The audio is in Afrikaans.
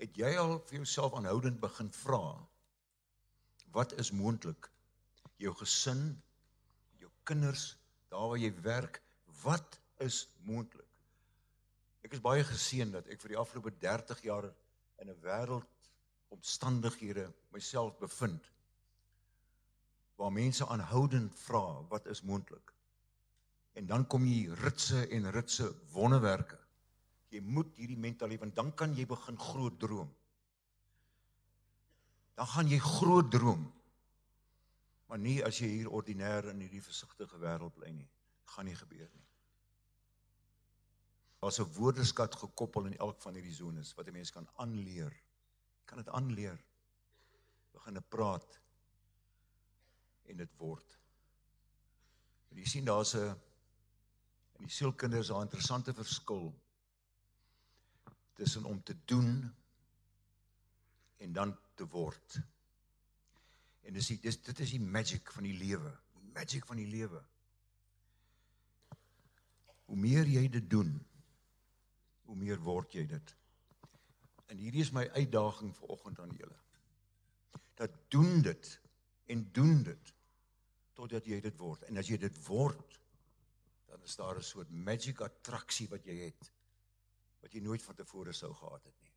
Het jy al vir jouself aanhoudend begin vra wat is moontlik? Jou gesin, jou kinders, daar waar jy werk, wat is moontlik? Ek is baie geseën dat ek vir die afgelope 30 jaar in 'n wêreld omstandighede myself bevind waar mense aanhoudend vra wat is moontlik. En dan kom jy ritse en ritse wonderwerke. Jy moet hierdie mentaliteit want dan kan jy begin groot droom. Dan gaan jy groot droom. Maar nie as jy hier ordinêr in hierdie versigtige wêreld bly nie. Gaan nie gebeur nie. Daar's 'n woordeskat gekoppel in elk van hierdie zones wat 'n mens kan aanleer. Kan dit aanleer. Begin te praat en dit word. En jy sien daar's 'n in die sielkinders 'n interessante verskil tussen om te doen en dan te word. En dis dis dit is die magic van die lewe, die magic van die lewe. Hoe meer jy dit doen, hoe meer word jy dit. En hierdie is my uitdaging vir oggend aan julle. Dat doen dit en doen dit totdat jy dit word. En as jy dit word, dan is daar 'n soort magic attraksie wat jy het wat jy nooit van tevore sou gehad het nie.